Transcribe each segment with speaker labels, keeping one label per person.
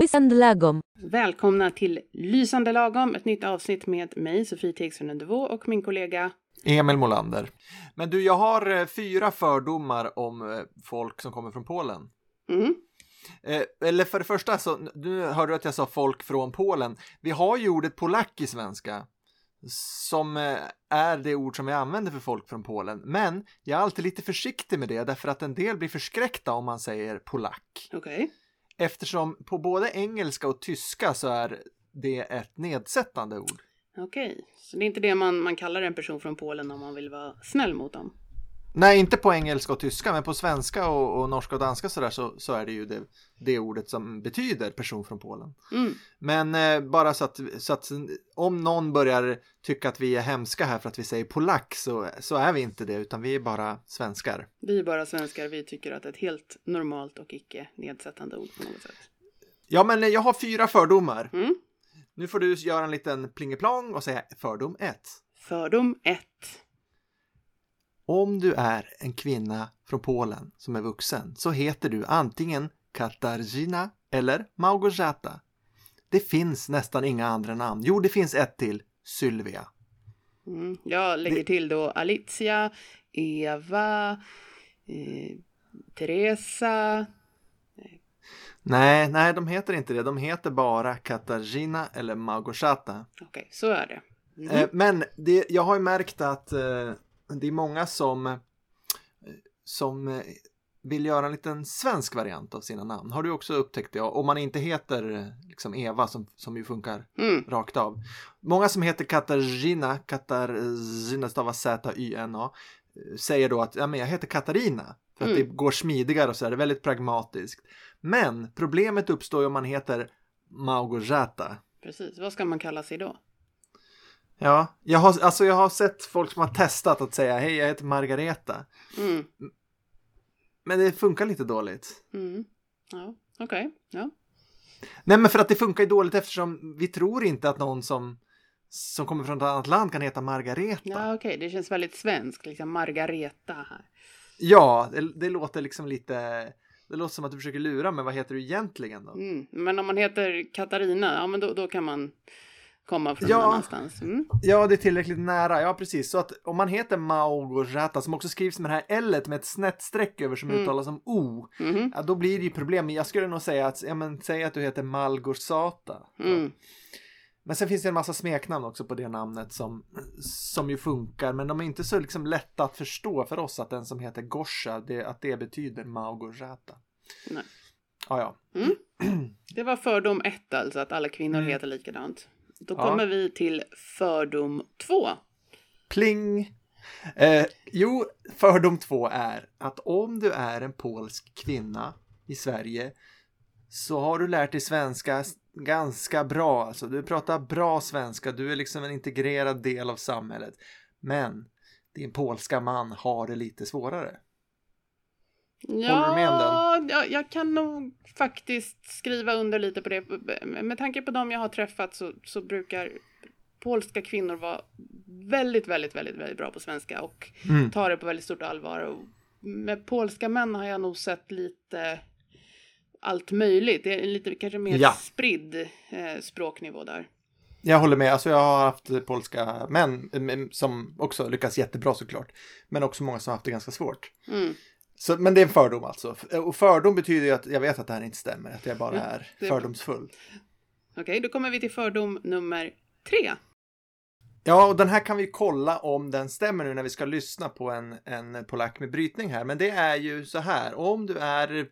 Speaker 1: Lysande lagom.
Speaker 2: Välkomna till Lysande lagom, ett nytt avsnitt med mig, Sofie Tegström och min kollega
Speaker 3: Emil Molander. Men du, jag har eh, fyra fördomar om eh, folk som kommer från Polen.
Speaker 2: Mm.
Speaker 3: Eh, eller för det första, så, nu hörde du att jag sa folk från Polen. Vi har ju ordet polack i svenska. Som eh, är det ord som vi använder för folk från Polen. Men jag är alltid lite försiktig med det därför att en del blir förskräckta om man säger polack.
Speaker 2: Okej.
Speaker 3: Eftersom på både engelska och tyska så är det ett nedsättande ord.
Speaker 2: Okej, så det är inte det man, man kallar en person från Polen om man vill vara snäll mot dem?
Speaker 3: Nej, inte på engelska och tyska, men på svenska och, och norska och danska sådär så, så är det ju det, det ordet som betyder person från Polen.
Speaker 2: Mm.
Speaker 3: Men eh, bara så att, så att om någon börjar tycka att vi är hemska här för att vi säger polack så, så är vi inte det, utan vi är bara svenskar.
Speaker 2: Vi är bara svenskar, vi tycker att det är ett helt normalt och icke nedsättande ord på något sätt.
Speaker 3: Ja, men jag har fyra fördomar.
Speaker 2: Mm.
Speaker 3: Nu får du göra en liten plingeplong och säga fördom 1.
Speaker 2: Fördom 1.
Speaker 3: Om du är en kvinna från Polen som är vuxen så heter du antingen Katarzyna eller Małgorzata. Det finns nästan inga andra namn. Jo, det finns ett till. Sylvia.
Speaker 2: Mm. Jag lägger
Speaker 3: Det-
Speaker 2: till då Alicia, Eva, eh, Teresa.
Speaker 3: Nej, nej, de heter inte det. De heter bara Katarzyna eller Małgorzata.
Speaker 2: Okej, så är det. Mm.
Speaker 3: Eh, men det, jag har ju märkt att eh, det är många som, eh, som eh, vill göra en liten svensk variant av sina namn. Har du också upptäckt det? Om man inte heter eh, liksom Eva som, som ju funkar
Speaker 2: Mm.
Speaker 3: rakt av. Många som heter Katarzyna, Katarzyna stavas Z-Y-N-A, säger då att ja, men jag heter Katarina. För att
Speaker 2: Mm.
Speaker 3: det går smidigare och så är det väldigt pragmatiskt. Men problemet uppstår ju om man heter Małgorzata.
Speaker 2: Precis, vad ska man kalla sig då?
Speaker 3: Ja, jag har, alltså jag har sett folk som har testat att säga hej jag heter Margareta.
Speaker 2: Mm.
Speaker 3: Men det funkar lite dåligt.
Speaker 2: Mm. Ja, okej. Ja.
Speaker 3: Nej men för att det funkar ju dåligt eftersom vi tror inte att någon som, som kommer från ett annat land kan heta Margareta. Ja,
Speaker 2: Ja, okej, det känns väldigt svenskt, liksom Margareta här.
Speaker 3: det, det låter liksom lite, det låter som att du försöker lura men vad heter du egentligen då?
Speaker 2: Mm. Men om man heter Katarina, ja men då, då kan man komma från
Speaker 3: Ja.
Speaker 2: någon annanstans. Mm.
Speaker 3: Ja, det är tillräckligt nära. Ja, precis. Så att om man heter Małgorzata som också skrivs med det här L med ett snett streck över som
Speaker 2: Mm.
Speaker 3: uttalas som O.
Speaker 2: Mhm.
Speaker 3: Ja, då blir det ju problem. Jag skulle nog säga att, ja men säg att du heter Malgorzata.
Speaker 2: Mm.
Speaker 3: Men sen finns det en massa smeknamn också på det namnet som, som ju funkar. Men de är inte så liksom lätta att förstå för oss att den som heter Gosha, det, att det betyder Małgorzata.
Speaker 2: Nej.
Speaker 3: Ja, ja.
Speaker 2: Det var fördom ett alltså, att alla kvinnor
Speaker 3: Mm.
Speaker 2: heter likadant. Då
Speaker 3: Ja.
Speaker 2: kommer vi till fördom två.
Speaker 3: Pling! Eh, jo, fördom två är att om du är en polsk kvinna i Sverige så har du lärt dig svenska ganska bra. Alltså, du pratar bra svenska, du är liksom en integrerad del av samhället. Men din polska man har det lite svårare.
Speaker 2: Ja,
Speaker 3: du med om
Speaker 2: ja, jag kan nog faktiskt skriva under lite på det. Med tanke på dem jag har träffat så, så brukar polska kvinnor vara väldigt, väldigt, väldigt, väldigt bra på svenska och
Speaker 3: Mm.
Speaker 2: tar det på väldigt stort allvar. Och med polska män har jag nog sett lite allt möjligt. Det är lite kanske mer
Speaker 3: Ja.
Speaker 2: spridd eh, språknivå där.
Speaker 3: Jag håller med, alltså jag har haft polska män mm, som också lyckas jättebra såklart. Men också många som har haft det ganska svårt.
Speaker 2: Mm.
Speaker 3: Så, men det är en fördom alltså. Och fördom betyder ju att jag vet att det här inte stämmer, att jag bara är
Speaker 2: det är-
Speaker 3: fördomsfull.
Speaker 2: Okej, då kommer vi till fördom nummer tre.
Speaker 3: Ja, och den här kan vi kolla om den stämmer nu när vi ska lyssna på en, en polack med brytning här. Men det är ju så här, om du är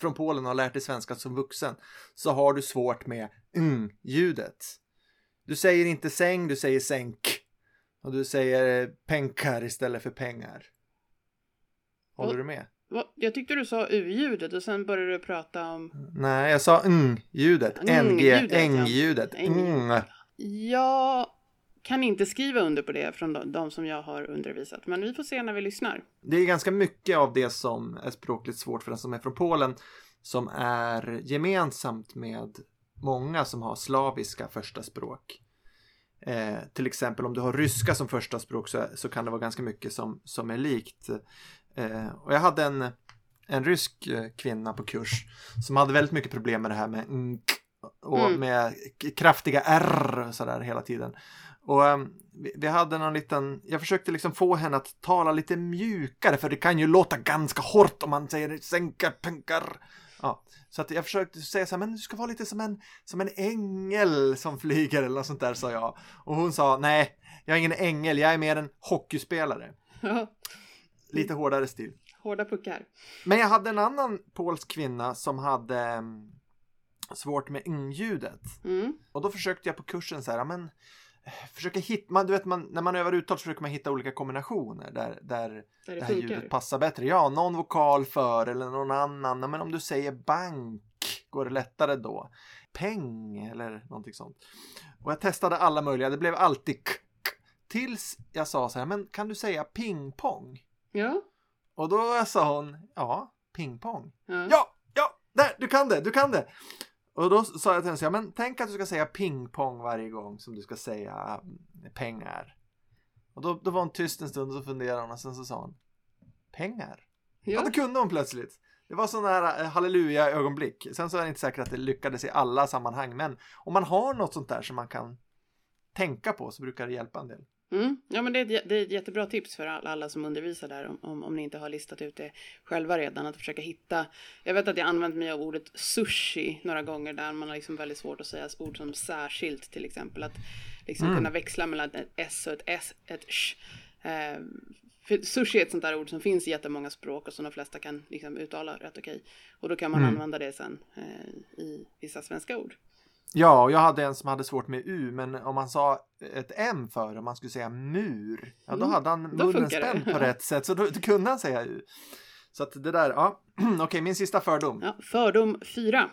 Speaker 3: från Polen och har lärt dig svenska som vuxen så har du svårt med mm-ljudet. Du säger inte säng, du säger sänk. Och du säger penkar istället för pengar. Håller
Speaker 2: Och-
Speaker 3: du med?
Speaker 2: Va? Jag tyckte du sa u-ljudet och sen började du prata om...
Speaker 3: Nej, jag sa mm-ljudet. NG,
Speaker 2: ljudet, ja.
Speaker 3: äng-ljudet.
Speaker 2: Äng.
Speaker 3: Mm.
Speaker 2: Jag kan inte skriva under på det från de, de som jag har undervisat, men vi får se när vi lyssnar.
Speaker 3: Det är ganska mycket av det som är språkligt svårt för den som är från Polen som är gemensamt med många som har slaviska första språk. Eh, till exempel om du har ryska som första språk så, så kan det vara ganska mycket som, som är likt. Eh, och jag hade en, en rysk eh, kvinna på kurs som hade väldigt mycket problem med det här med nk och
Speaker 2: Mm.
Speaker 3: med kraftiga r sådär hela tiden. Och ehm, vi, vi hade någon liten, jag försökte liksom få henne att tala lite mjukare för det kan ju låta ganska hårt om man säger sänka punkar. Ja, så att jag försökte säga så här, men du ska vara lite som en, som en ängel som flyger eller något sånt där sa jag. Och hon sa, nej, jag är ingen ängel, jag är mer en hockeyspelare. Lite hårdare stil.
Speaker 2: hårda puckar.
Speaker 3: Men jag hade en annan polsk kvinna som hade mm, svårt med ng-ljudet.
Speaker 2: Mm.
Speaker 3: Och då försökte jag på kursen så här, men eh, försöka hitta, man, du vet man, när man övar uttal så försöker man hitta olika kombinationer där, där
Speaker 2: Där
Speaker 3: det
Speaker 2: det
Speaker 3: här
Speaker 2: funkar.
Speaker 3: ljudet passar bättre. Ja, någon vokal för eller någon annan. Men om du säger bank, går det lättare då? Peng eller någonting sånt. Och jag testade alla möjliga, det blev alltid k, k, Tills jag sa så här, men kan du säga pingpong?
Speaker 2: Ja.
Speaker 3: Och då sa hon, ja, pingpong.
Speaker 2: Ja.
Speaker 3: Ja, ja, där, du kan det, du kan det. Och då sa jag till henne, här, men tänk att du ska säga pingpong varje gång som du ska säga mm, pengar. Och då, då var hon tyst en stund och så funderade hon och sen så sa hon, pengar? Ja,
Speaker 2: Ja.
Speaker 3: det kunde hon plötsligt. Det var sådana här eh, halleluja-ögonblick. Sen så är det inte säkert att det lyckades i alla sammanhang, men om man har något sånt där som man kan tänka på så brukar det hjälpa en del.
Speaker 2: Mm. Ja, men det är, ett, det är ett jättebra tips för alla, som undervisar där om, om, om ni inte har listat ut det själva redan. Att försöka hitta. Jag vet att jag använt mig av ordet sushi några gånger där man har liksom väldigt svårt att säga ord som särskilt till exempel. Att liksom
Speaker 3: Mm.
Speaker 2: kunna växla mellan ett s och ett s, ett sh. Eh, sushi är ett sånt där ord som finns i jättemånga språk och som de flesta kan liksom uttala rätt okej. Och då kan man
Speaker 3: Mm.
Speaker 2: använda det sen eh, i vissa svenska ord.
Speaker 3: Ja, och jag hade en som hade svårt med U, men om man sa ett M för om man skulle säga mur, ja då
Speaker 2: Mm,
Speaker 3: hade han munnen spänd på rätt sätt, så då, då kunde han säga U. Så att det där, ja, okej, min sista fördom.
Speaker 2: Ja, fördom 4.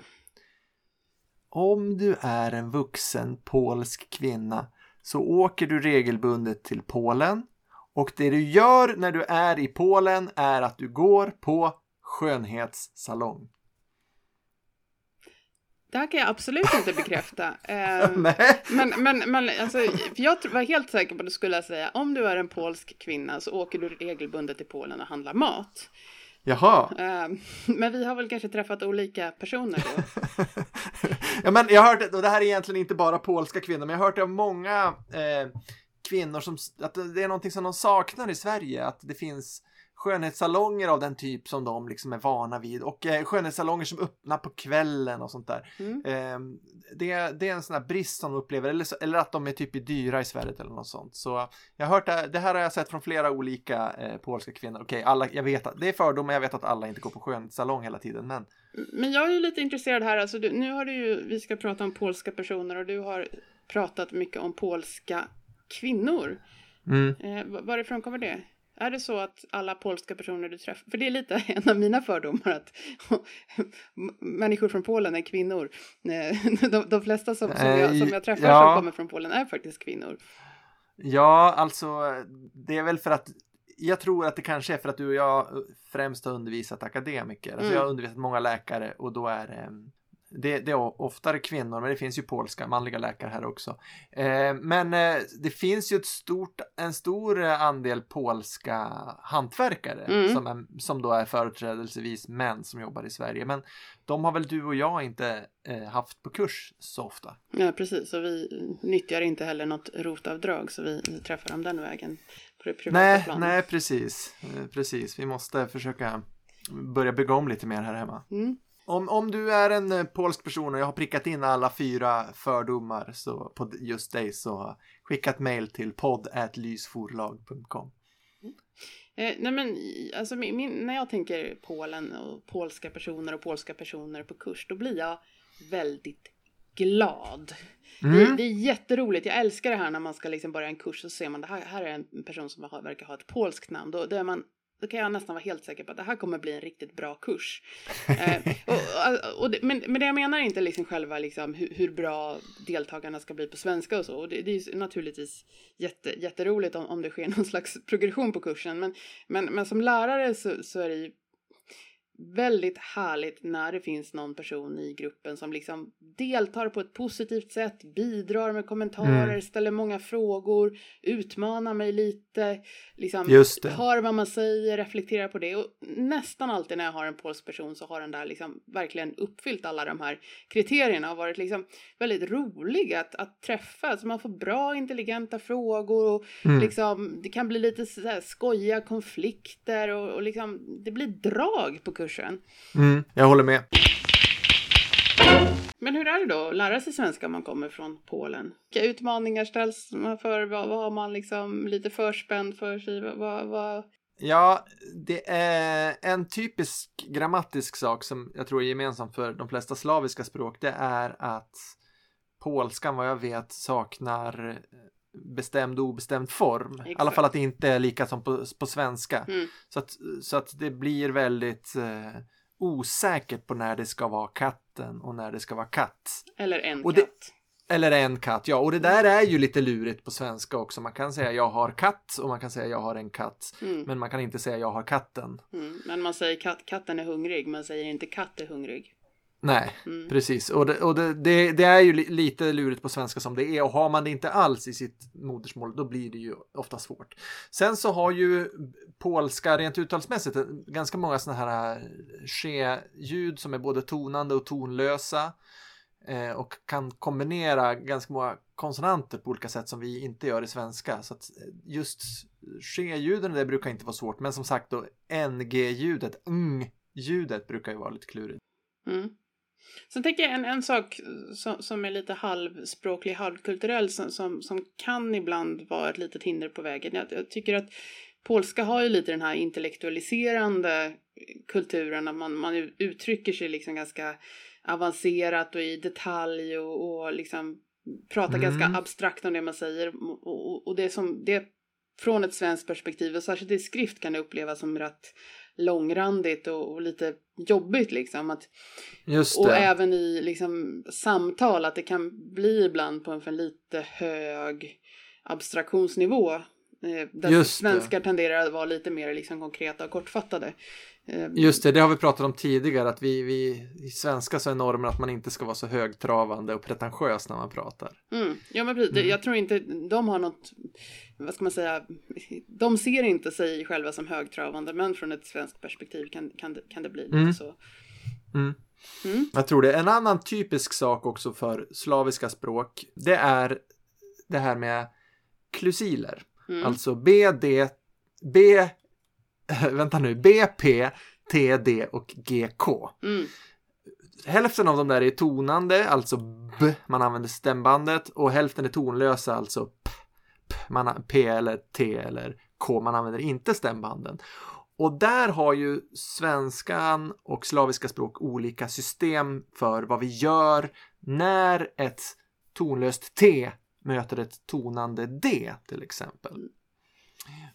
Speaker 3: Om du är en vuxen polsk kvinna så åker du regelbundet till Polen och det du gör när du är i Polen är att du går på skönhetssalong.
Speaker 2: Det här kan jag absolut inte bekräfta. Eh, men, men, men alltså, för jag var helt säker på att du skulle säga om du är en polsk kvinna så åker du regelbundet till Polen och handlar mat.
Speaker 3: Jaha.
Speaker 2: Eh, men vi har väl kanske träffat olika personer då.
Speaker 3: ja, men jag har hört, och det här är egentligen inte bara polska kvinnor, men jag har hört det av många eh, kvinnor som, att det är någonting som de saknar i Sverige, att det finns skönhetssalonger av den typ som de liksom är vana vid och eh, skönhetssalonger som öppnar på kvällen och sånt där.
Speaker 2: Mm.
Speaker 3: Eh, det, det är en sån här brist som de upplever, eller, eller att de är typ dyra i Sverige eller något sånt. Så jag har hört det, det här har jag sett från flera olika eh, polska kvinnor. Okej, alla, jag vet att det är fördomar, jag vet att alla inte går på skönhetssalong hela tiden, men
Speaker 2: Men jag är ju lite intresserad här. Alltså, du, nu har du ju, vi ska prata om polska personer och du har pratat mycket om polska kvinnor.
Speaker 3: mm.
Speaker 2: Eh, var- varifrån kommer det? Är det så att alla polska personer du träffar, för det är lite en av mina fördomar att människor från Polen är kvinnor. Eh, De, de flesta som, som, jag, som jag träffar
Speaker 3: Ja.
Speaker 2: som kommer från Polen är faktiskt kvinnor.
Speaker 3: Ja, alltså det är väl för att jag tror att det kanske är för att du och jag främst har undervisat akademiker. Alltså
Speaker 2: Mm.
Speaker 3: jag har undervisat många läkare och då är det det, det är oftare kvinnor, men det finns ju polska manliga läkare här också. Eh, men eh, det finns ju ett stort, en stor eh, andel polska hantverkare
Speaker 2: Mm.
Speaker 3: som, är, som då är företrädelsevis män som jobbar i Sverige. Men de har väl du och jag inte eh, haft på kurs så ofta.
Speaker 2: Ja, precis. Och vi nyttjar inte heller något rotavdrag så vi träffar dem den vägen på det privata
Speaker 3: Nej,
Speaker 2: planet.
Speaker 3: nej precis. Eh, Precis, vi måste försöka börja bygga om lite mer här hemma.
Speaker 2: Mm.
Speaker 3: Om, om du är en eh, polsk person och jag har prickat in alla fyra fördomar så, på just dig så skicka ett mail till podd.lysforlag.com.
Speaker 2: Eh, nej men alltså min, min, när jag tänker Polen och polska personer och polska personer på kurs då blir jag väldigt glad. Det,
Speaker 3: Mm.
Speaker 2: det är jätteroligt, jag älskar det här när man ska liksom börja en kurs och så ser man det här, här är en person som har, verkar ha ett polskt namn. Då, då, är man, då kan jag nästan vara helt säker på att det här kommer bli en riktigt bra kurs. Eh, och, och, det, men, men det jag menar är inte liksom själva liksom hur, hur bra deltagarna ska bli på svenska och så. Och det, det är naturligtvis jätte, jätteroligt om, om det sker någon slags progression på kursen. Men, men, men som lärare så, så är det ju väldigt härligt när det finns någon person i gruppen som liksom deltar på ett positivt sätt, bidrar med kommentarer,
Speaker 3: Mm.
Speaker 2: ställer många frågor, utmanar mig lite, liksom hör vad man säger, reflekterar på det och nästan alltid när jag har en polsk person så har den där liksom verkligen uppfyllt alla de här kriterierna och varit liksom väldigt rolig att, att träffa. Så man får bra intelligenta frågor och
Speaker 3: Mm.
Speaker 2: liksom, det kan bli lite så här skojiga konflikter och, och liksom, det blir drag på kursen.
Speaker 3: Mm, jag håller med.
Speaker 2: Men hur är det då att lära sig svenska om man kommer från Polen? Vilka utmaningar ställs man för? Vad, vad har man liksom lite förspänd för sig? Vad, vad...
Speaker 3: Ja, det är en typisk grammatisk sak som jag tror är gemensam för de flesta slaviska språk. Det är att polskan, vad jag vet, saknar bestämd och obestämd form. I alla
Speaker 2: Exakt.
Speaker 3: fall att det inte är lika som på, på svenska.
Speaker 2: Mm.
Speaker 3: Så, att, så att det blir väldigt eh, osäkert på när det ska vara katten och när det ska vara katt.
Speaker 2: Eller en
Speaker 3: Och det-
Speaker 2: katt.
Speaker 3: Eller en katt, ja. Och det där är ju lite lurigt på svenska också. Man kan säga jag har katt och man kan säga jag har en katt.
Speaker 2: Mm.
Speaker 3: Men man kan inte säga jag har katten.
Speaker 2: Mm. Men man säger katt, katten är hungrig, man säger inte katt är hungrig.
Speaker 3: Nej,
Speaker 2: Mm.
Speaker 3: precis. Och, det, och det, det, det är ju li, lite lurigt på svenska som det är. Och har man det inte alls i sitt modersmål, då blir det ju ofta svårt. Sen så har ju polska rent uttalsmässigt eh, ganska många sådana här ske-ljud som är både tonande och tonlösa. Eh, och kan kombinera ganska många konsonanter på olika sätt som vi inte gör i svenska. Så att eh, just ske-ljuden, det brukar inte vara svårt. Men som sagt då, ng-ljudet, ng-ljudet brukar ju vara lite klurigt.
Speaker 2: Mm. Sen tänker jag en, en sak som, som är lite halvspråklig, halvkulturell, som, som, som kan ibland vara ett litet hinder på vägen. Jag, jag tycker att polska har ju lite den här intellektualiserande kulturen, att man, man uttrycker sig liksom ganska avancerat och i detalj och, och liksom pratar
Speaker 3: Mm.
Speaker 2: ganska abstrakt om det man säger. Och, och, och det som det från ett svenskt perspektiv, och särskilt i skrift kan det upplevas som rätt långrandigt och, och lite jobbigt liksom. Att, och
Speaker 3: det.
Speaker 2: även i liksom, samtal, att det kan bli ibland på en för lite hög abstraktionsnivå. Eh, där
Speaker 3: Just det.
Speaker 2: svenskar tenderar att vara lite mer liksom, konkreta och kortfattade. Eh,
Speaker 3: Just det, det har vi pratat om tidigare att vi, vi i svenska så är normen att man inte ska vara så högtravande och pretentiös när man pratar.
Speaker 2: Mm. Ja men precis,
Speaker 3: Mm.
Speaker 2: jag tror inte de har något, vad ska man säga, de ser inte sig själva som högtravande men från ett svenskt perspektiv kan, kan, det, kan det bli lite
Speaker 3: Mm.
Speaker 2: så.
Speaker 3: Mm.
Speaker 2: Mm.
Speaker 3: Jag tror det. En annan typisk sak också för slaviska språk, det är det här med klusiler.
Speaker 2: Mm.
Speaker 3: Alltså B, D, B, vänta nu, BP, TD och GK.
Speaker 2: Mm.
Speaker 3: Hälften av dem där är tonande, alltså B, man använder stämbandet och hälften är tonlösa, alltså P, P, man, P eller T eller K, man använder inte stämbanden. Och där har ju svenskan och slaviska språk olika system för vad vi gör när ett tonlöst T möter ett tonande D till exempel.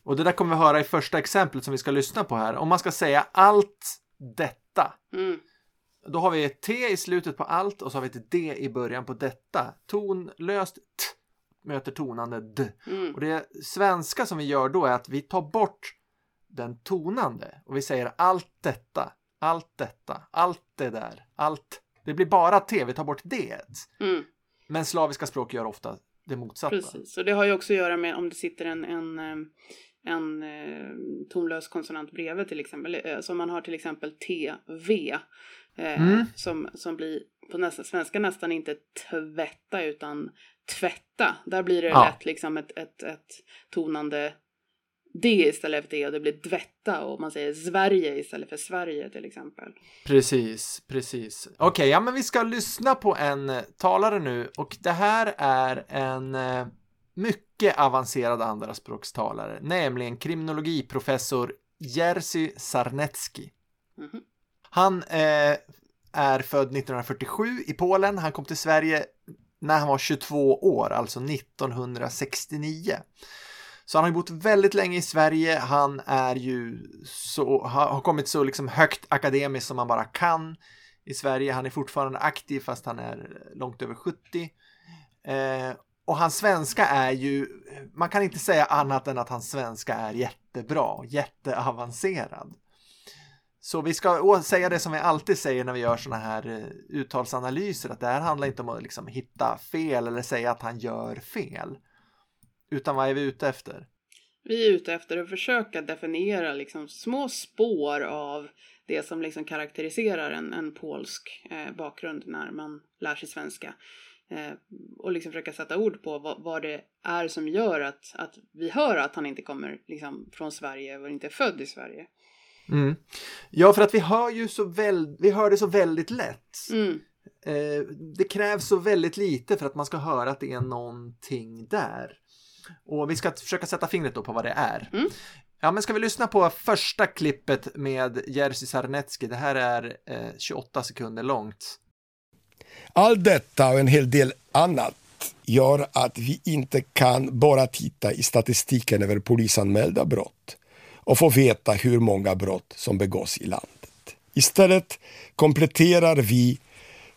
Speaker 3: Och det där kommer vi höra i första exemplet som vi ska lyssna på här. Om man ska säga allt detta
Speaker 2: Mm.
Speaker 3: då har vi ett T i slutet på allt och så har vi ett D i början på detta. Tonlöst T möter tonande D.
Speaker 2: Mm.
Speaker 3: Och det svenska som vi gör då är att vi tar bort den tonande och vi säger allt detta, allt detta, allt det där, allt. Det blir bara T, vi tar bort D.
Speaker 2: Mm.
Speaker 3: Men slaviska språk gör ofta det motsatta.
Speaker 2: Precis, och det har ju också att göra med om det sitter en, en, eh, en eh, tonlös konsonant bredvid till exempel. Eh, Så man har till exempel TV
Speaker 3: Mm.
Speaker 2: som, som blir på nästan, svenska nästan inte tvätta utan tvätta. Där blir det
Speaker 3: Ja.
Speaker 2: lätt liksom ett, ett, ett tonande D istället för D och det blir dvätta och man säger Sverige istället för Sverige till exempel.
Speaker 3: Precis, precis. Okej, ja men vi ska lyssna på en eh, talare nu och det här är en eh, mycket avancerad andraspråkstalare, nämligen kriminologiprofessor Jerzy Sarnecki.
Speaker 2: Mhm.
Speaker 3: Han eh, är född 1947 i Polen. Han kom till Sverige när han var 22 år, alltså 1969. Så han har ju bott väldigt länge i Sverige. Han är ju så, har kommit så liksom högt akademiskt som man bara kan i Sverige. Han är fortfarande aktiv fast han är långt över 70. Eh, och hans svenska är ju, man kan inte säga annat än att hans svenska är jättebra, jätteavancerad. Så vi ska säga det som vi alltid säger när vi gör sådana här eh, uttalsanalyser, att det här handlar inte om att liksom hitta fel eller säga att han gör fel. Utan vad är vi ute efter?
Speaker 2: Vi är ute efter att försöka definiera liksom små spår av det som liksom karaktäriserar en, en polsk eh, bakgrund när man lär sig svenska. Eh, och liksom försöka sätta ord på vad, vad det är som gör att, att vi hör att han inte kommer liksom från Sverige och inte är född i Sverige.
Speaker 3: Mm. Ja, för att vi hör ju så väl, vi hör det så väldigt lätt.
Speaker 2: Mm.
Speaker 3: Eh, det krävs så väldigt lite för att man ska höra att det är någonting där. Och vi ska försöka sätta fingret då på vad det är.
Speaker 2: Mm.
Speaker 3: Ja, men ska vi lyssna på första klippet med Jerzy Sarnecki? Det här är eh, 28 sekunder långt.
Speaker 4: Allt detta och en hel del annat gör att vi inte kan bara titta i statistiken över polisanmälda brott och få veta hur många brott som begås i landet. Istället kompletterar vi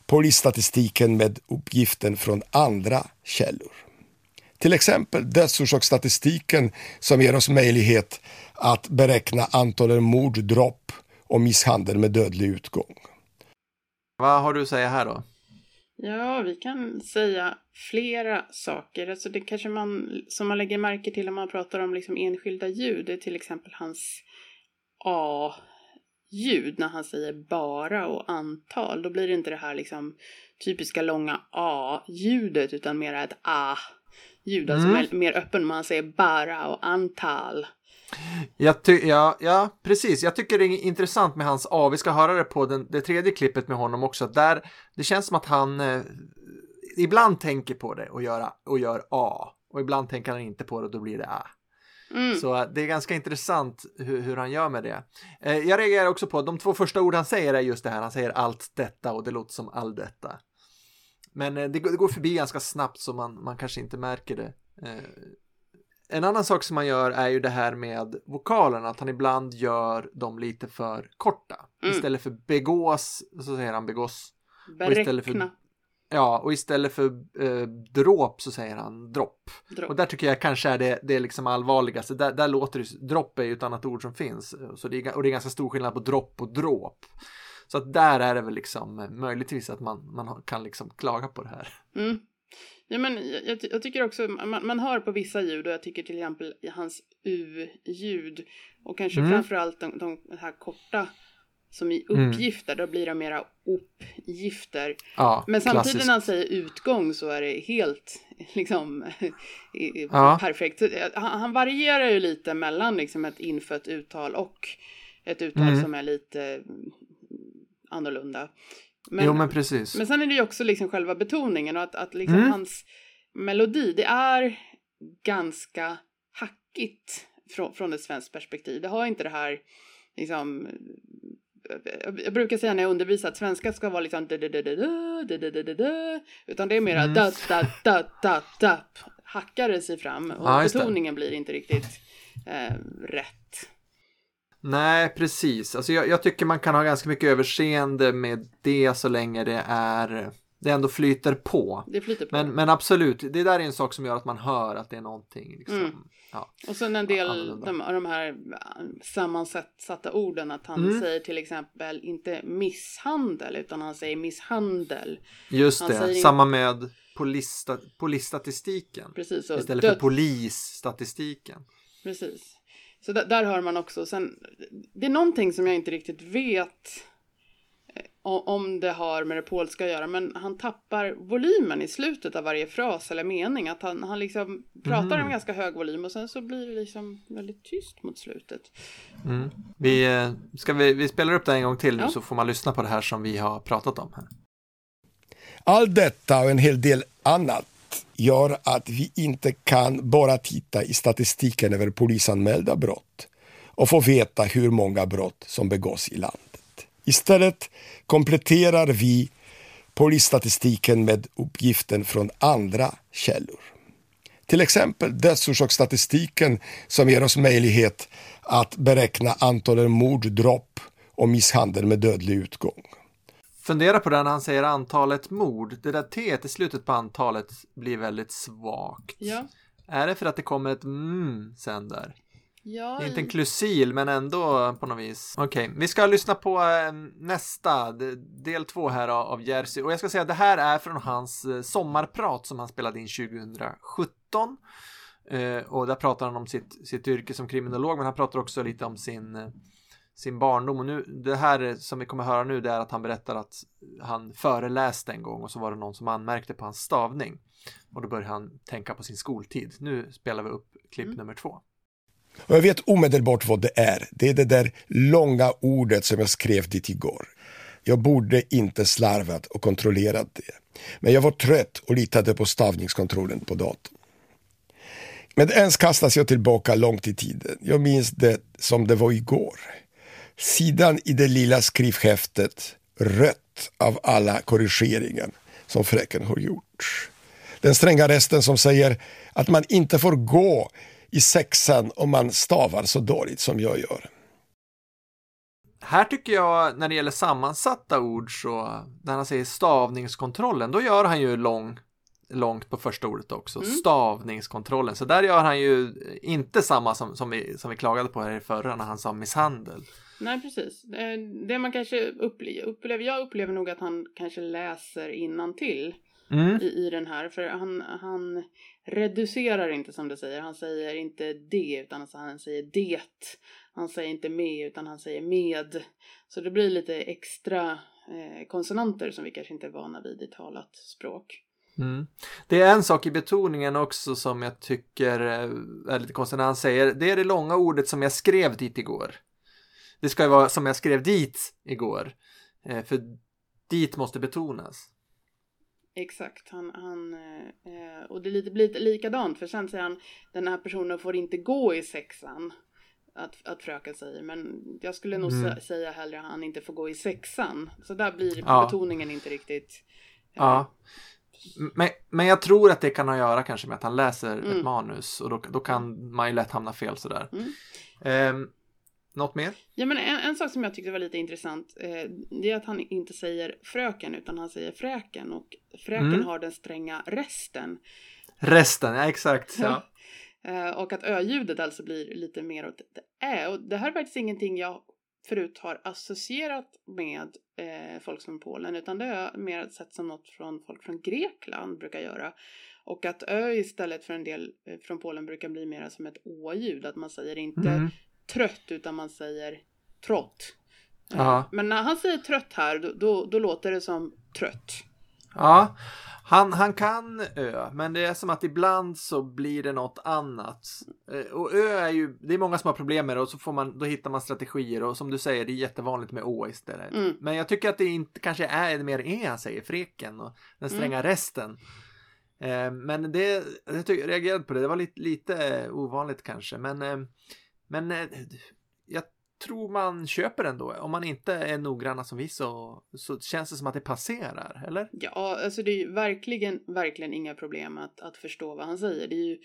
Speaker 4: polisstatistiken med uppgiften från andra källor. Till exempel dödsorsaksstatistiken som ger oss möjlighet att beräkna antalet mord, dråp och misshandel med dödlig utgång.
Speaker 3: Vad har du att säga här då?
Speaker 2: Ja, vi kan säga flera saker. Alltså det kanske man, som man lägger märke till om man pratar om liksom enskilda ljud, det är till exempel hans A-ljud när han säger bara och antal. Då blir det inte det här liksom typiska långa A-ljudet utan mer ett A-ljud, alltså
Speaker 3: Mm.
Speaker 2: mer, mer öppen. Man säger bara och antal.
Speaker 3: Jag ty- ja, ja, precis. Jag tycker det är intressant med hans A. Vi ska höra det på den, det tredje klippet med honom också. Där, det känns som att han eh, ibland tänker på det och gör, och gör A. Och ibland tänker han inte på det och då blir det A.
Speaker 2: Mm.
Speaker 3: Så eh, det är ganska intressant hur, hur han gör med det. Eh, jag reagerar också på att de två första ord han säger är just det här. Han säger allt detta och det låter som all detta. Men eh, det, går- förbi ganska snabbt så man, man kanske inte märker det. Eh, en annan sak som han gör är ju det här med vokalerna, att han ibland gör dem lite för korta.
Speaker 2: Mm.
Speaker 3: Istället för begås, så säger han begås. och istället för-
Speaker 2: Beräkna.
Speaker 3: Ja, och istället för eh, dråp så säger han dropp.
Speaker 2: Dropp.
Speaker 3: Och där tycker jag kanske är det, det är liksom allvarligaste. Där, där låter det, dropp är ju ett annat ord som finns. Så det är, och det är ganska stor skillnad på dropp och dråp. Så att där är det väl liksom eh, möjligtvis att man, man kan liksom klaga på det här.
Speaker 2: Mm. Ja, men jag, jag, tycker också, man, man hör på vissa ljud och jag tycker till exempel i hans U-ljud och kanske
Speaker 3: Mm.
Speaker 2: framförallt de, de här korta som i
Speaker 3: Mm.
Speaker 2: uppgifter, då blir det mera uppgifter.
Speaker 3: Ja,
Speaker 2: Men samtidigt
Speaker 3: klassiskt.
Speaker 2: när han säger utgång så är det helt liksom
Speaker 3: Ja.
Speaker 2: perfekt. Eh, Han, han varierar ju lite mellan liksom ett infött uttal och ett uttal
Speaker 3: Mm.
Speaker 2: som är lite mm, annorlunda. Men,
Speaker 3: jo, men precis.
Speaker 2: Men sen är det ju också liksom själva betoningen och att, att liksom
Speaker 3: mm.
Speaker 2: hans melodi, det är ganska hackigt från, från ett svenskt perspektiv. Det har inte det här liksom jag brukar säga när jag undervisar att svenska ska vara liksom utan det är mera hackar det sig fram och betoningen blir inte riktigt rätt.
Speaker 3: Nej, precis. Alltså jag, jag tycker man kan ha ganska mycket överseende med det så länge det är det ändå flyter på.
Speaker 2: Det flyter på.
Speaker 3: Men, men absolut, det där är en sak som gör att man hör att det är någonting. Liksom.
Speaker 2: Mm.
Speaker 3: Ja.
Speaker 2: Och sen en del
Speaker 3: Annorlunda.
Speaker 2: de, av de här äh, sammansatta orden att han
Speaker 3: Mm.
Speaker 2: säger till exempel inte misshandel utan han säger misshandel.
Speaker 3: Just
Speaker 2: Han
Speaker 3: det,
Speaker 2: säger
Speaker 3: samma med polissta, polisstatistiken.
Speaker 2: Precis.
Speaker 3: Istället
Speaker 2: död-
Speaker 3: för polisstatistiken.
Speaker 2: Precis. Så där, där hör man också. Sen, det är någonting som jag inte riktigt vet eh, om det har med det polska att göra, men han tappar volymen i slutet av varje fras eller mening. Att han, han liksom pratar
Speaker 3: Mhm.
Speaker 2: en ganska hög volym och sen så blir det liksom väldigt tyst mot slutet.
Speaker 3: Mm. Vi, eh, ska vi, vi spelar upp det en gång till nu
Speaker 2: Ja.
Speaker 3: så får man lyssna på det här som vi har pratat om här.
Speaker 4: Allt detta och en hel del annat gör att vi inte kan bara titta i statistiken över polisanmälda brott och få veta hur många brott som begås i landet. Istället kompletterar vi polisstatistiken med uppgiften från andra källor. Till exempel dödsorsaksstatistiken som ger oss möjlighet att beräkna antalet mord, dråp och misshandel med dödlig utgång.
Speaker 3: Fundera på det när han säger antalet mord. Det där T i slutet på antalet blir väldigt svagt.
Speaker 2: Ja,
Speaker 3: Är det för att det kommer ett mm sen där?
Speaker 2: Ja,
Speaker 3: Det är inte en klusil men ändå på något vis. Okej, vi ska lyssna på eh, nästa, del två här av, Jersey. Och jag ska säga att det här är från hans eh, sommarprat som han spelade in 2017. Eh, och där pratar han om sitt, sitt yrke som kriminolog men han pratar också lite om sin, sin barndom. Och nu, det här som vi kommer höra nu det är att han berättar att han föreläste en gång och så var det någon som anmärkte på hans stavning. Och då började han tänka på sin skoltid. Nu spelar vi upp klipp
Speaker 2: Mm.
Speaker 3: nummer två.
Speaker 4: Och jag vet omedelbart vad det är. Det är det där långa ordet som jag skrev dit igår. Jag borde inte slarvat och kontrollerat det. Men jag var trött och litade på stavningskontrollen på datorn. Men ens kastas jag tillbaka långt i tiden. Jag minns det som det var igår. Sidan i det lilla skrivhäftet, rött av alla korrigeringar som fräcken har gjort. Den stränga resten som säger att man inte får gå i sexan om man stavar så dåligt som jag gör.
Speaker 3: Här tycker jag när det gäller sammansatta ord så när han säger stavningskontrollen då gör han ju lång, långt på första ordet också.
Speaker 2: Mm.
Speaker 3: Stavningskontrollen. Så där gör han ju inte samma som, som, vi, som vi klagade på här i förra när han sa misshandel.
Speaker 2: Nej, precis. Eh, Det man kanske upplever, jag upplever nog att han kanske läser innantill
Speaker 3: Mm.
Speaker 2: i, i den här. För han, han reducerar inte som du säger. Han säger inte det utan han säger det. Han säger inte med utan han säger med. Så det blir lite extra eh, konsonanter som vi kanske inte är vana vid i talat språk.
Speaker 3: Mm. Det är en sak i betoningen också som jag tycker eh, är lite konstigt när han säger det är det långa ordet som jag skrev dit igår. Det ska ju vara som jag skrev dit igår. Eh, För dit måste betonas.
Speaker 2: Exakt, han, han eh, och det är lite, blir lite likadant för sen säger han den här personen får inte gå i sexan. Att, att fröken säger, men jag skulle nog
Speaker 3: Mm.
Speaker 2: sä- säga hellre att han inte får gå i sexan. Så där blir
Speaker 3: Ja.
Speaker 2: betoningen inte riktigt. eh,
Speaker 3: Ja. Men, men jag tror att det kan ha att göra kanske med att han läser ett
Speaker 2: Mm.
Speaker 3: manus och då, då kan man ju lätt hamna fel sådär.
Speaker 2: Mm.
Speaker 3: Ehm, något mer?
Speaker 2: Ja men en, en sak som jag tyckte var lite intressant eh, det är att han inte säger fröken utan han säger fräken och fräken
Speaker 3: Mm.
Speaker 2: har den stränga resten.
Speaker 3: Resten, ja exakt. Ja.
Speaker 2: Eh, och att ö-ljudet alltså blir lite mer åt det ä. Och det här är faktiskt ingenting jag förut har associerat med eh, folk från Polen utan det jag mer sett som något från folk från Grekland brukar göra. Och att ö istället för en del eh, från Polen brukar bli mer som ett å-ljud. Att man säger inte
Speaker 3: Mm.
Speaker 2: Trött utan man säger trott. Eh,
Speaker 3: Ja.
Speaker 2: Men när han säger trött här då, då, då låter det som trött.
Speaker 3: ja. Han, han kan ö, men det är som att ibland så blir det något annat. Eh, Och ö är ju, det är många som har problem med det och så får man, då hittar man strategier och som du säger, det är jättevanligt med å istället.
Speaker 2: Mm.
Speaker 3: Men jag tycker att det inte kanske är det mer e han säger, freken och den stränga resten. Eh, men det, jag jag reagerade på det, det var lite, lite ovanligt kanske. Men, eh, men eh, jag tror man köper ändå. Om man inte är noggranna som vi så, så känns det som att det passerar, eller?
Speaker 2: Ja, alltså det är ju verkligen, verkligen inga problem att, att förstå vad han säger. Det är ju,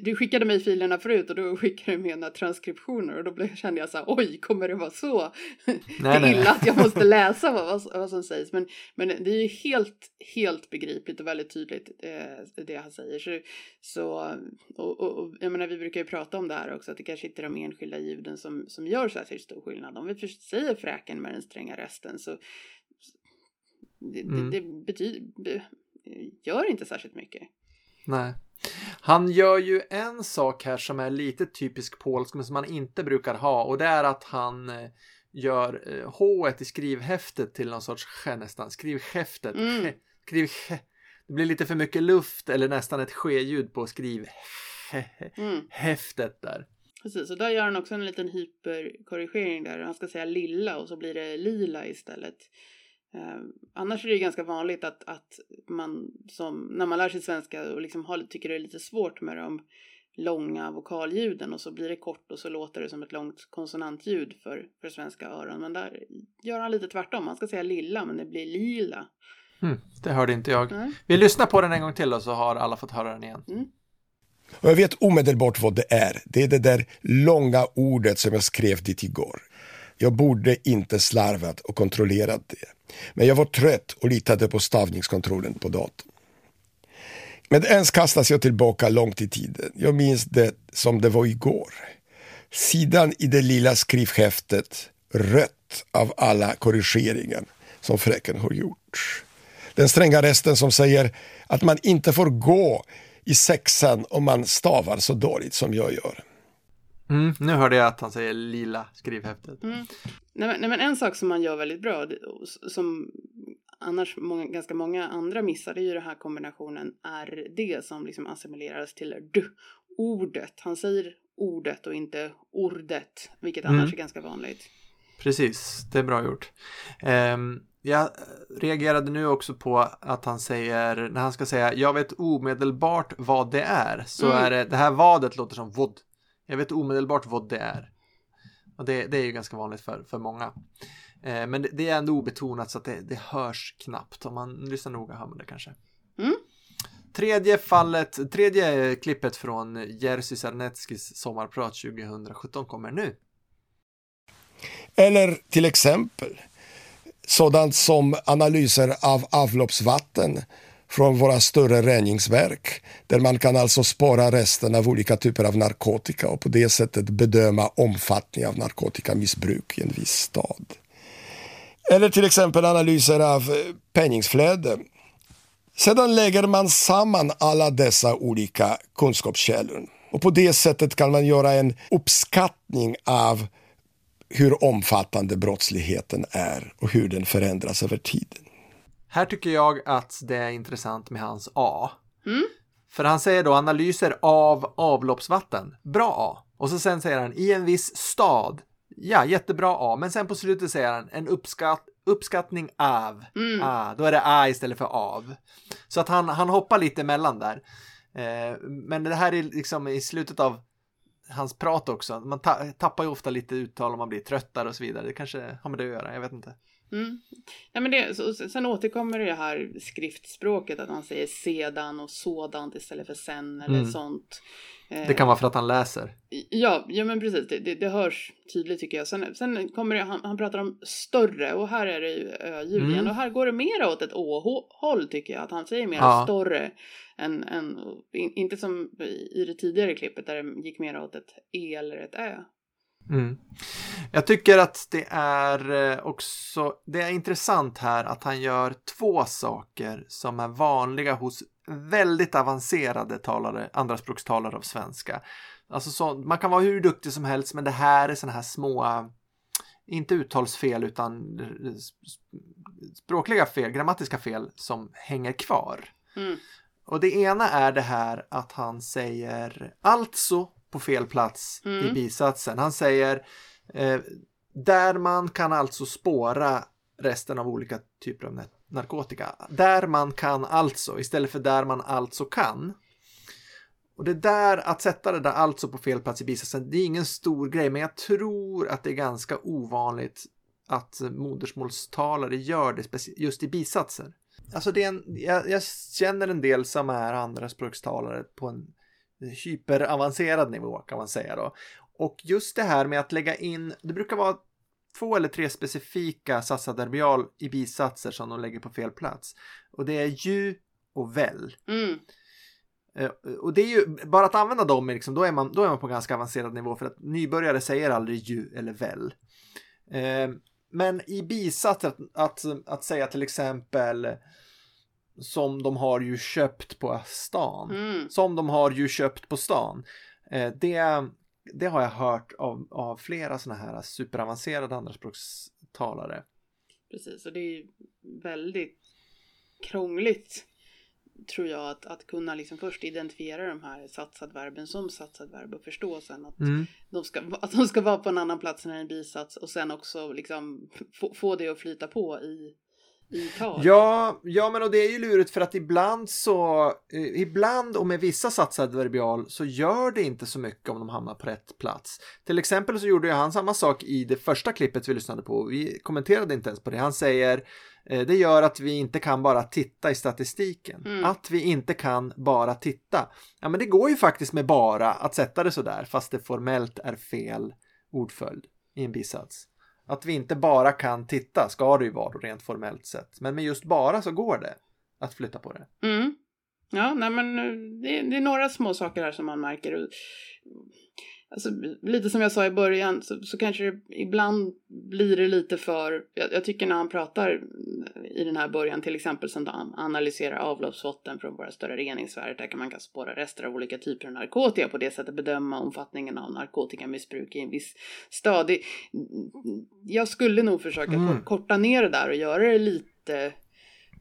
Speaker 2: du skickade mig filerna förut och då skickade du med några transkriptioner och då blev, kände jag så här, oj, kommer det vara så
Speaker 3: Nej, nej.
Speaker 2: illa att jag måste läsa vad, vad, som sägs? Men, men det är ju helt, helt begripligt och väldigt tydligt eh, det han säger. Så, så och, och, och jag menar, vi brukar ju prata om det här också, att det kanske inte är de enskilda ljuden som, som gör särskilt stor skillnad. Om vi först säger fräken med den stränga resten så det,
Speaker 3: Mm.
Speaker 2: det, det betyder, be, gör inte särskilt mycket.
Speaker 3: Nej. Han gör ju en sak här som är lite typisk polsk men som man inte brukar ha och det är att han eh, gör eh, H i skrivhäftet till någon sorts sk nästan. Skrivhäftet.
Speaker 2: Mm.
Speaker 3: Sk- Skriv sk- Det blir lite för mycket luft eller nästan ett ske-ljud på skrivhäftet
Speaker 2: Mm,
Speaker 3: där.
Speaker 2: precis, och där gör han också en liten hyperkorrigering där. Han ska säga lilla och så blir det lila istället. Eh, annars är det ju ganska vanligt att, att man som, när man lär sig svenska och liksom har, tycker det är lite svårt med de långa vokalljuden och så blir det kort och så låter det som ett långt konsonantljud för, för svenska öron. Men där gör han lite tvärtom. Han ska säga lilla men det blir lila.
Speaker 3: Mm, det hörde inte jag.
Speaker 2: Nej.
Speaker 3: Vi lyssnar på den en gång till och så har alla fått höra den igen.
Speaker 4: Och jag vet omedelbart vad det är. Det är det där långa ordet som jag skrev dit igår. Jag borde inte slarvat och kontrollerat det. Men jag var trött och litade på stavningskontrollen på datorn. Med ens kastas jag tillbaka långt i tiden. Jag minns det som det var igår. Sidan i det lilla skrivhäftet rött av alla korrigeringar som fräken har gjort. Den stränga resten som säger att man inte får gå i sexan om man stavar så dåligt som jag gör.
Speaker 3: Mm, nu hörde jag att han säger lila skrivhäftet.
Speaker 2: Mm. Nej, men, nej, men en sak som man gör väldigt bra, som annars många, ganska många andra missar, det är ju den här kombinationen RD som liksom assimileras till D-ordet. Han säger ordet och inte ordet, vilket
Speaker 3: Mm.
Speaker 2: annars är ganska vanligt.
Speaker 3: Precis, det är bra gjort. Ehm, jag reagerade nu också på att han säger, när han ska säga jag vet omedelbart vad det är, så
Speaker 2: Mm.
Speaker 3: är det, det här vadet låter som vod. Jag vet omedelbart vad det är. Och det, det är ju ganska vanligt för, för många. Eh, men det, det är ändå obetonat så att det, det hörs knappt. Om man lyssnar noga hör man det kanske.
Speaker 2: Mm.
Speaker 3: Tredje fallet, tredje klippet från Jerzy Sarneckis sommarprat 2017 kommer nu.
Speaker 4: Eller till exempel sådant som analyser av avloppsvatten från våra större reningsverk där man kan alltså spara resten av olika typer av narkotika och på det sättet bedöma omfattningen av narkotikamissbruk i en viss stad. Eller till exempel analyser av eh, penningsflöde. Sedan lägger man samman alla dessa olika kunskapskällor och på det sättet kan man göra en uppskattning av hur omfattande brottsligheten är och hur den förändras över tiden.
Speaker 3: Här tycker jag att det är intressant med hans A.
Speaker 2: Mm.
Speaker 3: För han säger då analyser av avloppsvatten. Bra A. Och så sen säger han i en viss stad. Ja, jättebra A. Men sen på slutet säger han en uppskatt, uppskattning av.
Speaker 2: Mm.
Speaker 3: A. Då är det A istället för av. Så att han, han hoppar lite emellan där. Eh, men det här är liksom i slutet av hans prat också. Man ta tappar ju ofta lite uttal om man blir tröttare och så vidare. Det kanske har med det att göra, jag vet inte.
Speaker 2: Mm. Ja, men det, så, sen återkommer det här skriftspråket att han säger sedan och sådant istället för sen eller
Speaker 3: Mm.
Speaker 2: sånt. Eh,
Speaker 3: Det kan vara för att han läser.
Speaker 2: Ja, ja men precis. Det, det, det hörs tydligt tycker jag. Sen, sen kommer det, han, han pratar om större och här är det ju ö-ljud
Speaker 3: Mm.
Speaker 2: igen. Och här går det mera åt ett å-håll tycker jag. Att han säger mer
Speaker 3: Ja.
Speaker 2: större. Än, än, in, inte som i det tidigare klippet där det gick mer åt ett e eller ett ä.
Speaker 3: Mm. Jag tycker att det är eh, också, det är intressant här att han gör två saker som är vanliga hos väldigt avancerade talare, andraspråkstalare av svenska. Alltså så, man kan vara hur duktig som helst men det här är sådana här små, inte uttalsfel utan eh, språkliga fel, grammatiska fel som hänger kvar.
Speaker 2: Mm.
Speaker 3: Och det ena är det här att han säger alltså på fel plats i
Speaker 2: Mm.
Speaker 3: bisatsen. Han säger eh, där man kan alltså spåra resten av olika typer av na- narkotika. Där man kan alltså istället för där man alltså kan. Och det där att sätta det där alltså på fel plats i bisatsen, det är ingen stor grej, men jag tror att det är ganska ovanligt att modersmålstalare gör det just i bisatser. Alltså det är en, jag, jag känner en del som är andraspråkstalare på en hyperavancerad nivå kan man säga då. Och just det här med att lägga in, det brukar vara två eller tre specifika satsadverbial i bisatser som de lägger på fel plats. Och det är ju och väl.
Speaker 2: Mm.
Speaker 3: Eh, Och det är ju, bara att använda dem, liksom, då, är man, då är man på ganska avancerad nivå för att nybörjare säger aldrig ju eller väl. Eh, Men i bisats att, att, att säga till exempel som de har ju köpt på stan.
Speaker 2: Mm.
Speaker 3: Som de har ju köpt på stan. Eh, Det, det har jag hört av, av flera sådana här superavancerade andraspråkstalare.
Speaker 2: Precis, och det är väldigt krångligt tror jag att, att kunna liksom först identifiera de här satsadverben som satsadverb och förstå sen att,
Speaker 3: Mm.
Speaker 2: de ska, att de ska vara på en annan plats än en bisats och sen också liksom få, få det att flyta på i, i.
Speaker 3: Ja, ja, men och det är ju lurigt för att ibland så, eh, ibland och med vissa satsadverbial så gör det inte så mycket om de hamnar på rätt plats. Till exempel så gjorde ju han samma sak i det första klippet vi lyssnade på. Vi kommenterade inte ens på det. Han säger eh, det gör att vi inte kan bara titta i statistiken.
Speaker 2: Mm.
Speaker 3: Att vi inte kan bara titta. Ja, men det går ju faktiskt med bara att sätta det så där fast det formellt är fel ordföljd i en bisats. Att vi inte bara kan titta ska det ju vara då rent formellt sett. Men med just bara så går det att flytta på det.
Speaker 2: Mm. Ja, nej men eh, det, det är några små saker här som man märker. Alltså, lite som jag sa i början så, så kanske det ibland blir det lite för, jag, jag, tycker när han pratar i den här början till exempel som han analyserar avloppsvatten från våra större reningsverk där kan man kan spåra rester av olika typer av narkotika på det sättet bedöma omfattningen av narkotikamissbruk i en viss stad. Jag skulle nog försöka mm. korta ner det där och göra det lite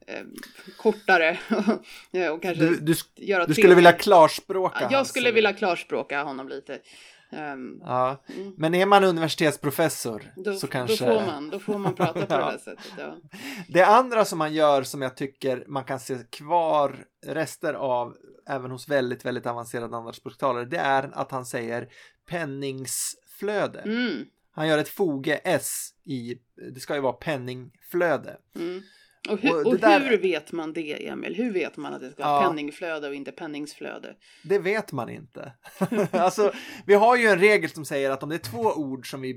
Speaker 2: eh, kortare. och kanske
Speaker 3: du, du, göra du skulle vilja klarspråka?
Speaker 2: Jag skulle vilja klarspråka honom lite. Um,
Speaker 3: ja. Mm. Men är man universitetsprofessor
Speaker 2: då,
Speaker 3: så kanske...
Speaker 2: Då får man, då får man prata på ja. det sättet. Ja.
Speaker 3: Det andra som man gör som jag tycker man kan se kvar rester av även hos väldigt, väldigt avancerade andraspråkstalare det är att han säger penningsflöde.
Speaker 2: Mm.
Speaker 3: Han gör ett foge S i, det ska ju vara penningflöde.
Speaker 2: Mm. Och, hu och, och där... hur vet man det, Emil? Hur vet man att det ska vara ja. penningflöde och inte penningsflöde?
Speaker 3: Det vet man inte. alltså, vi har ju en regel som säger att om det är två ord som vi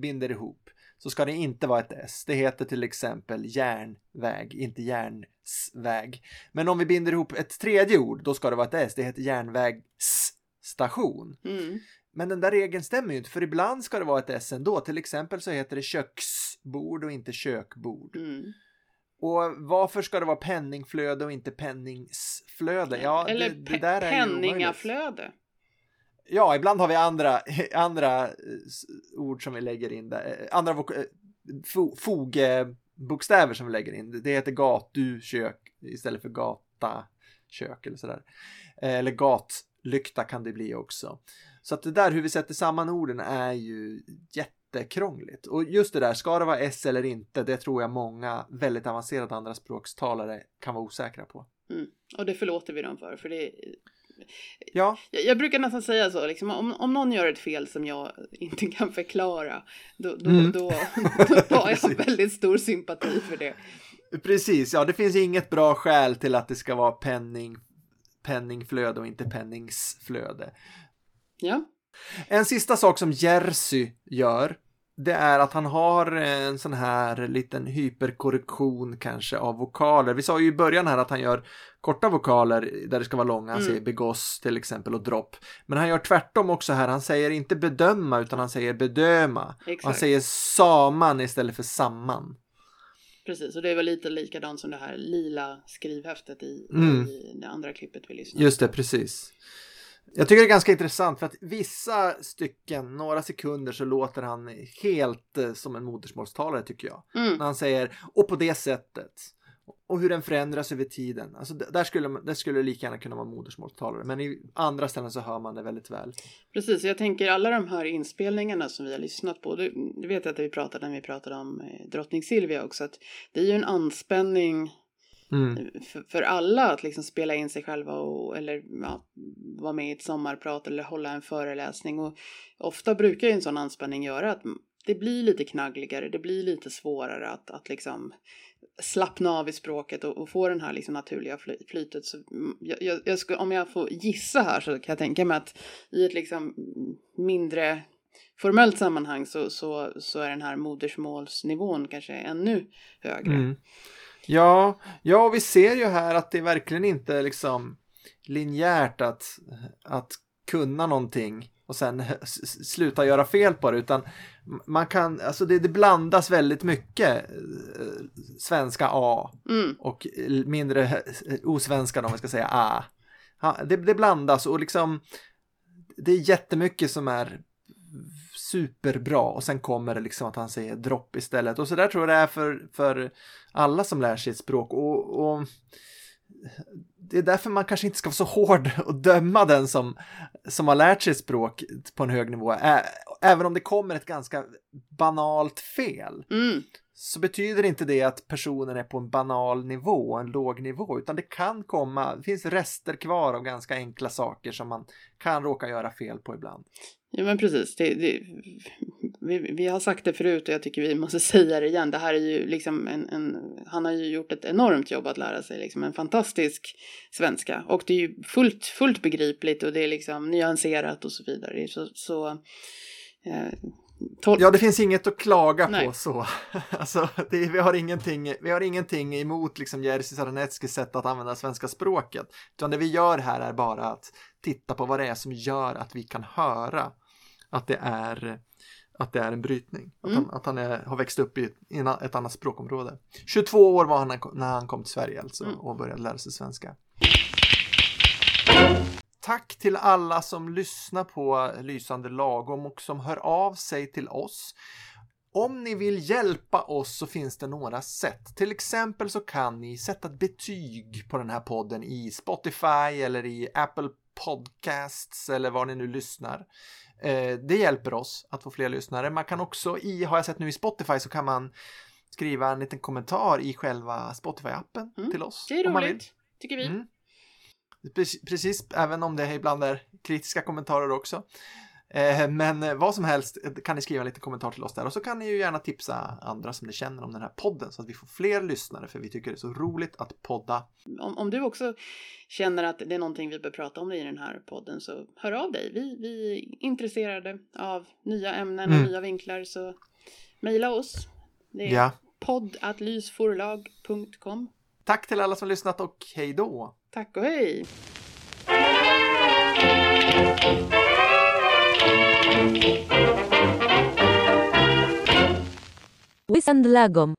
Speaker 3: binder ihop så ska det inte vara ett S. Det heter till exempel järnväg, inte järnsväg. Men om vi binder ihop ett tredje ord, då ska det vara ett S. Det heter järnvägsstation.
Speaker 2: Mm.
Speaker 3: Men den där regeln stämmer ju inte, för ibland ska det vara ett S ändå. Till exempel så heter det köksbord och inte kökbord.
Speaker 2: Mm.
Speaker 3: Och varför ska det vara penningflöde och inte penningsflöde? Ja,
Speaker 2: Eller det, det där är penningaflöde.
Speaker 3: Ja, ibland har vi andra, andra eh, ord som vi lägger in där. Eh, andra eh, fogbokstäver som vi lägger in. Det heter gatu, kök istället för gata, kök eller sådär. Eller gatlykta kan det bli också. Så att det där hur vi sätter samman orden är ju jätte jättekrångligt. Och just det där, ska det vara S eller inte, det tror jag många väldigt avancerade andra språkstalare kan vara osäkra på.
Speaker 2: Mm. Och det förlåter vi dem för, för det
Speaker 3: Ja.
Speaker 2: Jag, jag, brukar nästan säga så, liksom, om, om någon gör ett fel som jag inte kan förklara, då, då, mm. då, då, då har jag väldigt stor sympati för det.
Speaker 3: Precis, ja det finns inget bra skäl till att det ska vara penning, penningflöde och inte penningsflöde.
Speaker 2: Ja.
Speaker 3: En sista sak som Jersey gör det är att han har en sån här liten hyperkorrektion kanske av vokaler. Vi sa ju i början här att han gör korta vokaler där det ska vara långa. Han mm. säger begås till exempel och dropp. Men han gör tvärtom också här. Han säger inte bedöma utan han säger bedöma. Han säger saman istället för samman.
Speaker 2: Precis, och det är väl lite likadant som det här lila skrivhäftet i, mm. i det andra klippet vi lyssnade
Speaker 3: Just det, precis. Jag tycker det är ganska intressant för att vissa stycken, några sekunder så låter han helt eh, som en modersmålstalare tycker jag.
Speaker 2: Mm.
Speaker 3: När han säger och på det sättet. Och hur den förändras över tiden. Alltså där skulle, där skulle det lika gärna kunna vara modersmålstalare. Men i andra ställen så hör man det väldigt väl.
Speaker 2: Precis, jag tänker alla de här inspelningarna som vi har lyssnat på. Du, du vet att vi pratade när vi pratade om eh, drottning Silvia också. Att det är ju en anspänning
Speaker 3: Mm.
Speaker 2: För, för, alla att liksom spela in sig själva och, eller ja, vara med i ett sommarprat eller hålla en föreläsning. Och ofta brukar ju en sån anspänning göra att det blir lite knaggligare, det blir lite svårare att, att liksom slappna av i språket och, och få den här liksom naturliga fly, flytet. Så jag, jag, jag ska, om jag får gissa här så kan jag tänka mig att i ett liksom mindre formellt sammanhang så, så, så är den här modersmålsnivån kanske ännu högre.
Speaker 3: Mm. Ja, ja, vi ser ju här att det är verkligen inte liksom linjärt att, att kunna någonting och sen sluta göra fel på det utan man kan, alltså det, det blandas väldigt mycket eh, svenska A
Speaker 2: mm.
Speaker 3: och mindre osvenska om man ska säga A. Det, det blandas och liksom det är jättemycket som är superbra och sen kommer det liksom att han säger dropp istället och så där tror jag det är för, för alla som lär sig ett språk och, och det är därför man kanske inte ska vara så hård och döma den som, som har lärt sig språk på en hög nivå. Även om det kommer ett ganska banalt fel.
Speaker 2: Mm.
Speaker 3: Så betyder inte det att personen är på en banal nivå, en låg nivå, utan det kan komma, det finns rester kvar av ganska enkla saker som man kan råka göra fel på ibland.
Speaker 2: Ja men precis, det, det, vi, vi har sagt det förut och jag tycker vi måste säga det igen. Det här är ju liksom en, en han har ju gjort ett enormt jobb att lära sig liksom en fantastisk svenska. Och det är ju fullt, fullt begripligt och det är liksom nyanserat och så vidare. Så, så eh, tol-
Speaker 3: Ja, det finns inget att klaga
Speaker 2: Nej.
Speaker 3: på så. Alltså, det, vi, har ingenting, vi har ingenting emot liksom Jerzy Sarneckis sätt att använda svenska språket. Utan det vi gör här är bara att titta på vad det är som gör att vi kan höra att det är, att det är en brytning. Att
Speaker 2: Mm.
Speaker 3: han, att han är, har växt upp i, en- ett annat språkområde. 22 år var han när, när han kom till Sverige alltså
Speaker 2: Mm.
Speaker 3: och började lära sig svenska. Tack till alla som lyssnar på Lysande lagom och som hör av sig till oss. Om ni vill hjälpa oss så finns det några sätt. Till exempel så kan ni sätta ett betyg på den här podden i Spotify eller i Apple Podcasts eller var ni nu lyssnar. Eh, Det hjälper oss att få fler lyssnare. Man kan också i, har jag sett nu i Spotify så kan man skriva en liten kommentar i själva Spotify-appen
Speaker 2: Mm.
Speaker 3: till oss.
Speaker 2: Det är roligt, tycker vi.
Speaker 3: Mm. Precis- Precis, även om det ibland är kritiska kommentarer också. Eh, Men eh, vad som helst eh, kan ni skriva en liten kommentar till oss där och så kan ni ju gärna tipsa andra som ni känner om den här podden så att vi får fler lyssnare för vi tycker det är så roligt att podda.
Speaker 2: Om, om du också känner att det är någonting vi bör prata om i den här podden så hör av dig. Vi, vi är intresserade av nya ämnen och
Speaker 3: Mm.
Speaker 2: nya vinklar så mejla oss. Det är
Speaker 3: Ja.
Speaker 2: podd.lysforlag.com.
Speaker 3: Tack till alla som lyssnat och hej då!
Speaker 2: Tack och hej!
Speaker 1: Łysandlagom.